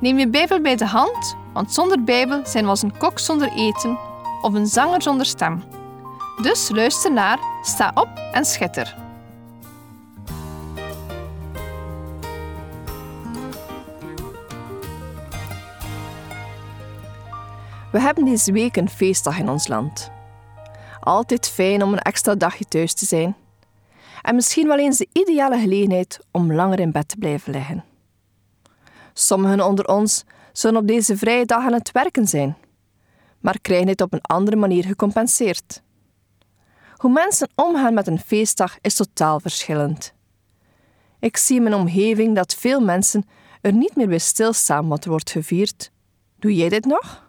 Neem je Bijbel bij de hand, want zonder Bijbel zijn we als een kok zonder eten of een zanger zonder stem. Dus luister naar, sta op en schitter. We hebben deze week een feestdag in ons land. Altijd fijn om een extra dagje thuis te zijn. En misschien wel eens de ideale gelegenheid om langer in bed te blijven liggen. Sommigen onder ons zullen op deze vrije dag aan het werken zijn, maar krijgen dit op een andere manier gecompenseerd. Hoe mensen omgaan met een feestdag is totaal verschillend. Ik zie in mijn omgeving dat veel mensen er niet meer bij stilstaan wat er wordt gevierd. Doe jij dit nog?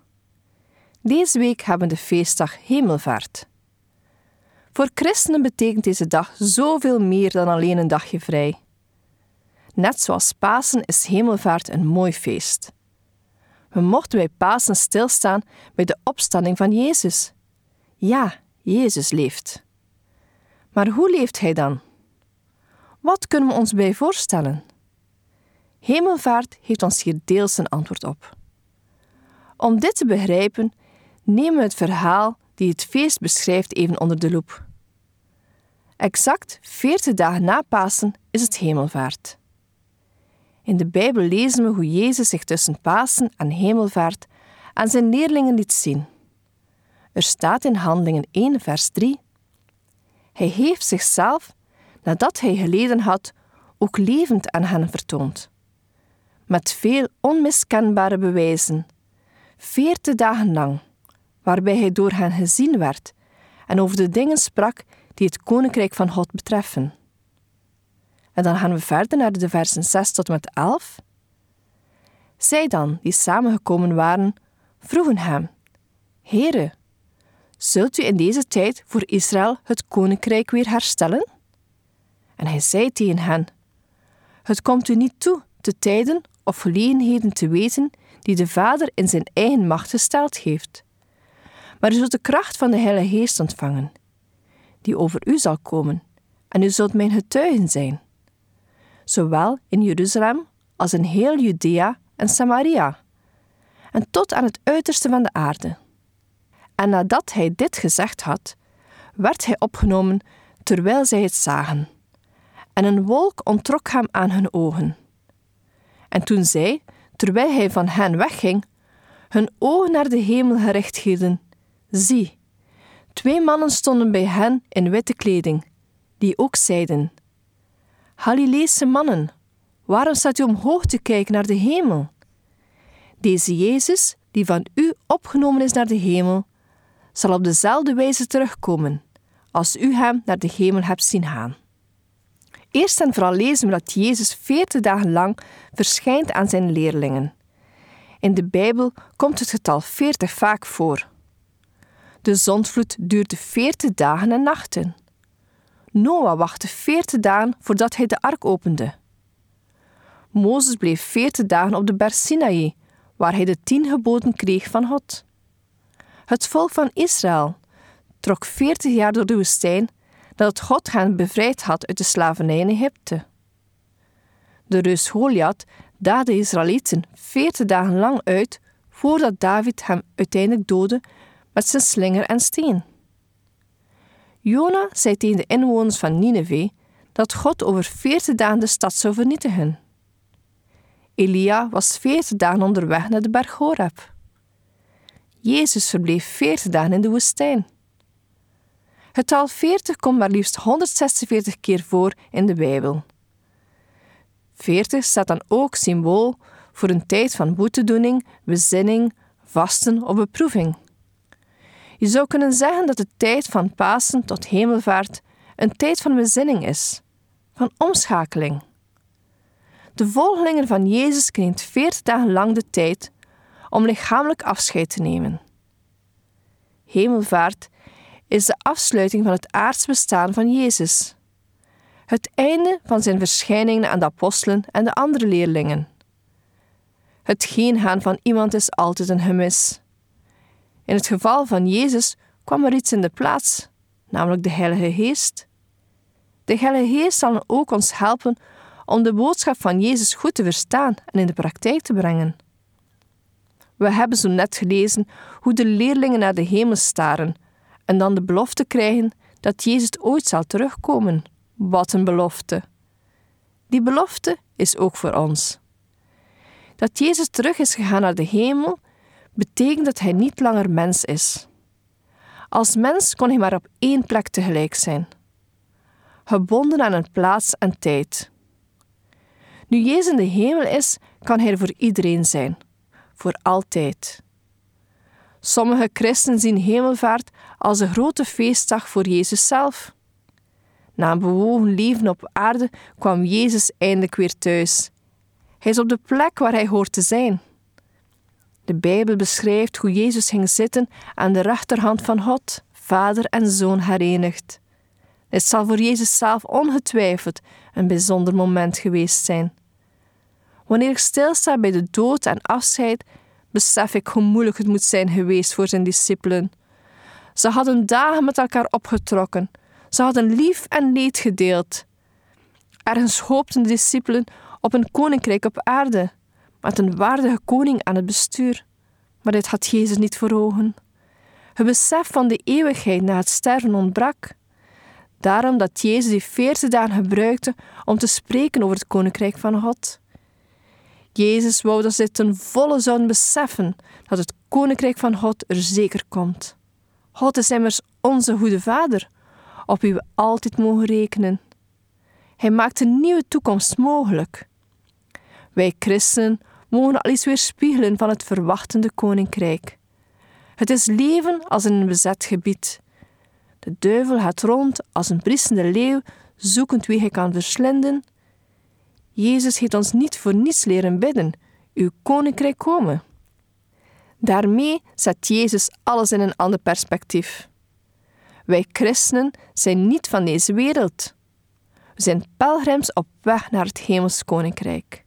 Deze week hebben we de feestdag Hemelvaart. Voor christenen betekent deze dag zoveel meer dan alleen een dagje vrij. Net zoals Pasen is Hemelvaart een mooi feest. We mochten bij Pasen stilstaan bij de opstanding van Jezus. Ja, Jezus leeft. Maar hoe leeft Hij dan? Wat kunnen we ons bij voorstellen? Hemelvaart heeft ons hier deels een antwoord op. Om dit te begrijpen, nemen we het verhaal die het feest beschrijft even onder de loep. Exact veertig dagen na Pasen is het Hemelvaart. In de Bijbel lezen we hoe Jezus zich tussen Pasen en Hemelvaart aan zijn leerlingen liet zien. Er staat in Handelingen 1, vers 3: Hij heeft zichzelf, nadat hij geleden had, ook levend aan hen vertoond. Met veel onmiskenbare bewijzen, veertig dagen lang, waarbij hij door hen gezien werd en over de dingen sprak die het koninkrijk van God betreffen. En dan gaan we verder naar de versen 6 tot met 11. Zij dan, die samengekomen waren, vroegen hem: Heere, zult u in deze tijd voor Israël het koninkrijk weer herstellen? En hij zei tegen hen: Het komt u niet toe te tijden of gelegenheden te weten die de Vader in zijn eigen macht gesteld heeft. Maar u zult de kracht van de Heilige Geest ontvangen, die over u zal komen, en u zult mijn getuigen zijn zowel in Jeruzalem als in heel Judea en Samaria, en tot aan het uiterste van de aarde. En nadat hij dit gezegd had, werd hij opgenomen terwijl zij het zagen, en een wolk ontrok hem aan hun ogen. En toen zij, terwijl hij van hen wegging, hun ogen naar de hemel gericht hielden, zie, twee mannen stonden bij hen in witte kleding, die ook zeiden: Galileese mannen, waarom staat u omhoog te kijken naar de hemel? Deze Jezus, die van u opgenomen is naar de hemel, zal op dezelfde wijze terugkomen als u hem naar de hemel hebt zien gaan. Eerst en vooral lezen we dat Jezus veertig dagen lang verschijnt aan zijn leerlingen. In de Bijbel komt het getal veertig vaak voor. De zondvloed duurde veertig dagen en nachten. Noah wachtte veertig dagen voordat hij de ark opende. Mozes bleef veertig dagen op de berg Sinaï, waar hij de tien geboden kreeg van God. Het volk van Israël trok veertig jaar door de woestijn nadat God hen bevrijd had uit de slavernij in Egypte. De reus Goliath daagde de Israëlieten veertig dagen lang uit voordat David hem uiteindelijk doodde met zijn slinger en steen. Jona zei tegen de inwoners van Nineveh dat God over veertig dagen de stad zou vernietigen. Elia was veertig dagen onderweg naar de berg Horeb. Jezus verbleef veertig dagen in de woestijn. Het tal 40 komt maar liefst 146 keer voor in de Bijbel. 40 staat dan ook symbool voor een tijd van boetedoening, bezinning, vasten of beproeving. Je zou kunnen zeggen dat de tijd van Pasen tot Hemelvaart een tijd van bezinning is, van omschakeling. De volgelingen van Jezus kregen 40 dagen lang de tijd om lichamelijk afscheid te nemen. Hemelvaart is de afsluiting van het aards bestaan van Jezus. Het einde van zijn verschijningen aan de apostelen en de andere leerlingen. Het gaan van iemand is altijd een gemis. In het geval van Jezus kwam er iets in de plaats, namelijk de Heilige Geest. De Heilige Geest zal ook ons helpen om de boodschap van Jezus goed te verstaan en in de praktijk te brengen. We hebben zo net gelezen hoe de leerlingen naar de hemel staren en dan de belofte krijgen dat Jezus ooit zal terugkomen. Wat een belofte! Die belofte is ook voor ons. Dat Jezus terug is gegaan naar de hemel, betekent dat hij niet langer mens is. Als mens kon hij maar op één plek tegelijk zijn, gebonden aan een plaats en tijd. Nu Jezus in de hemel is, kan hij er voor iedereen zijn, voor altijd. Sommige christenen zien hemelvaart als een grote feestdag voor Jezus zelf. Na een bewogen leven op aarde kwam Jezus eindelijk weer thuis. Hij is op de plek waar hij hoort te zijn. De Bijbel beschrijft hoe Jezus ging zitten aan de rechterhand van God, Vader en Zoon herenigd. Het zal voor Jezus zelf ongetwijfeld een bijzonder moment geweest zijn. Wanneer ik stilsta bij de dood en afscheid, besef ik hoe moeilijk het moet zijn geweest voor zijn discipelen. Ze hadden dagen met elkaar opgetrokken. Ze hadden lief en leed gedeeld. Ergens hoopten de discipelen op een koninkrijk op aarde, met een waardige koning aan het bestuur. Maar dit had Jezus niet voor ogen. Het besef van de eeuwigheid na het sterven ontbrak. Daarom dat Jezus die veertig dagen gebruikte om te spreken over het koninkrijk van God. Jezus wou dat ze ten volle zouden beseffen dat het koninkrijk van God er zeker komt. God is immers onze goede Vader, op wie we altijd mogen rekenen. Hij maakt een nieuwe toekomst mogelijk. Wij christenen mogen al eens weer spiegelen van het verwachtende koninkrijk. Het is leven als in een bezet gebied. De duivel gaat rond als een briesende leeuw, zoekend wie hij kan verslinden. Jezus heeft ons niet voor niets leren bidden: uw koninkrijk komen. Daarmee zet Jezus alles in een ander perspectief. Wij christenen zijn niet van deze wereld. We zijn pelgrims op weg naar het hemels koninkrijk.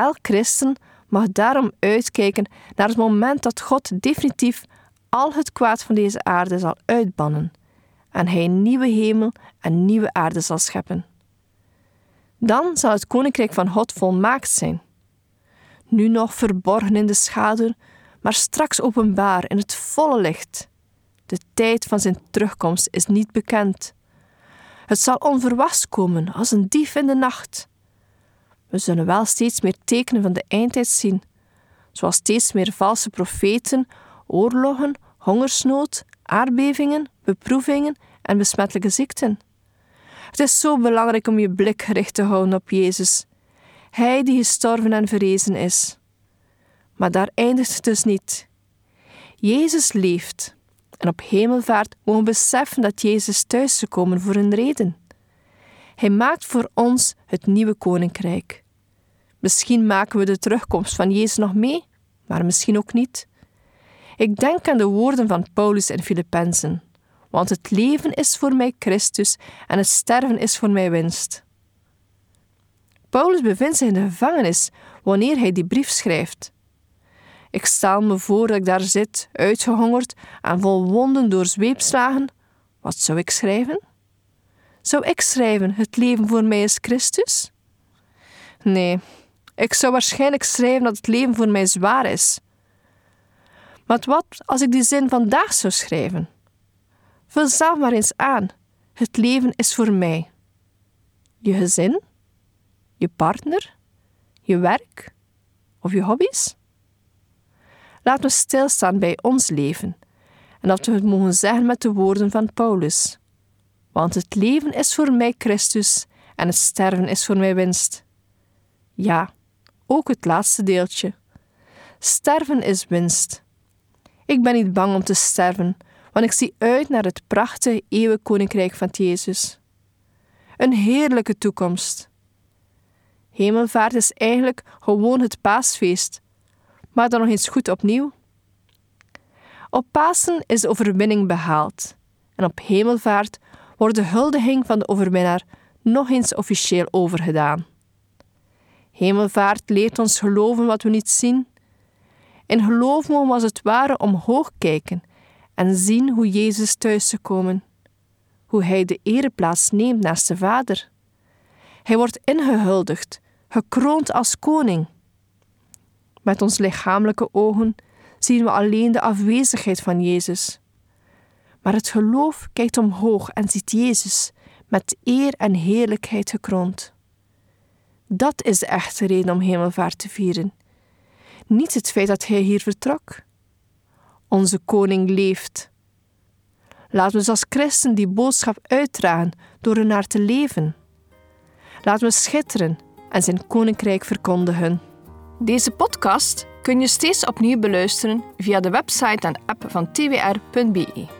Elk christen mag daarom uitkijken naar het moment dat God definitief al het kwaad van deze aarde zal uitbannen en hij een nieuwe hemel en nieuwe aarde zal scheppen. Dan zal het koninkrijk van God volmaakt zijn. Nu nog verborgen in de schaduw, maar straks openbaar in het volle licht. De tijd van zijn terugkomst is niet bekend. Het zal onverwachts komen als een dief in de nacht. We zullen wel steeds meer tekenen van de eindtijd zien, zoals steeds meer valse profeten, oorlogen, hongersnood, aardbevingen, beproevingen en besmettelijke ziekten. Het is zo belangrijk om je blik gericht te houden op Jezus, Hij die gestorven en verrezen is. Maar daar eindigt het dus niet. Jezus leeft en op hemelvaart mogen we beseffen dat Jezus thuis is gekomen voor een reden. Hij maakt voor ons het nieuwe koninkrijk. Misschien maken we de terugkomst van Jezus nog mee, maar misschien ook niet. Ik denk aan de woorden van Paulus in Filippenzen. Want het leven is voor mij Christus en het sterven is voor mij winst. Paulus bevindt zich in de gevangenis wanneer hij die brief schrijft. Ik stel me voor dat ik daar zit, uitgehongerd en vol wonden door zweepslagen. Wat zou ik schrijven? Zou ik schrijven: Het leven voor mij is Christus? Nee, ik zou waarschijnlijk schrijven dat het leven voor mij zwaar is. Maar wat als ik die zin vandaag zou schrijven? Vul zelf maar eens aan. Het leven is voor mij. Je gezin? Je partner? Je werk? Of je hobby's? Laat we stilstaan bij ons leven en dat we het mogen zeggen met de woorden van Paulus. Want het leven is voor mij Christus en het sterven is voor mij winst. Ja, ook het laatste deeltje. Sterven is winst. Ik ben niet bang om te sterven, want ik zie uit naar het prachtige eeuwige koninkrijk van Jezus. Een heerlijke toekomst. Hemelvaart is eigenlijk gewoon het paasfeest, maar dan nog eens goed opnieuw. Op Pasen is de overwinning behaald en op Hemelvaart wordt de huldiging van de overwinnaar nog eens officieel overgedaan. Hemelvaart leert ons geloven wat we niet zien. In geloof mogen we als het ware omhoog kijken en zien hoe Jezus thuis is gekomen, hoe Hij de ereplaats neemt naast de Vader. Hij wordt ingehuldigd, gekroond als koning. Met ons lichamelijke ogen zien we alleen de afwezigheid van Jezus. Maar het geloof kijkt omhoog en ziet Jezus met eer en heerlijkheid gekroond. Dat is de echte reden om hemelvaart te vieren. Niet het feit dat hij hier vertrok. Onze koning leeft. Laten we als christen die boodschap uitdragen door er naar te leven. Laten we schitteren en zijn koninkrijk verkondigen. Deze podcast kun je steeds opnieuw beluisteren via de website en app van twr.be.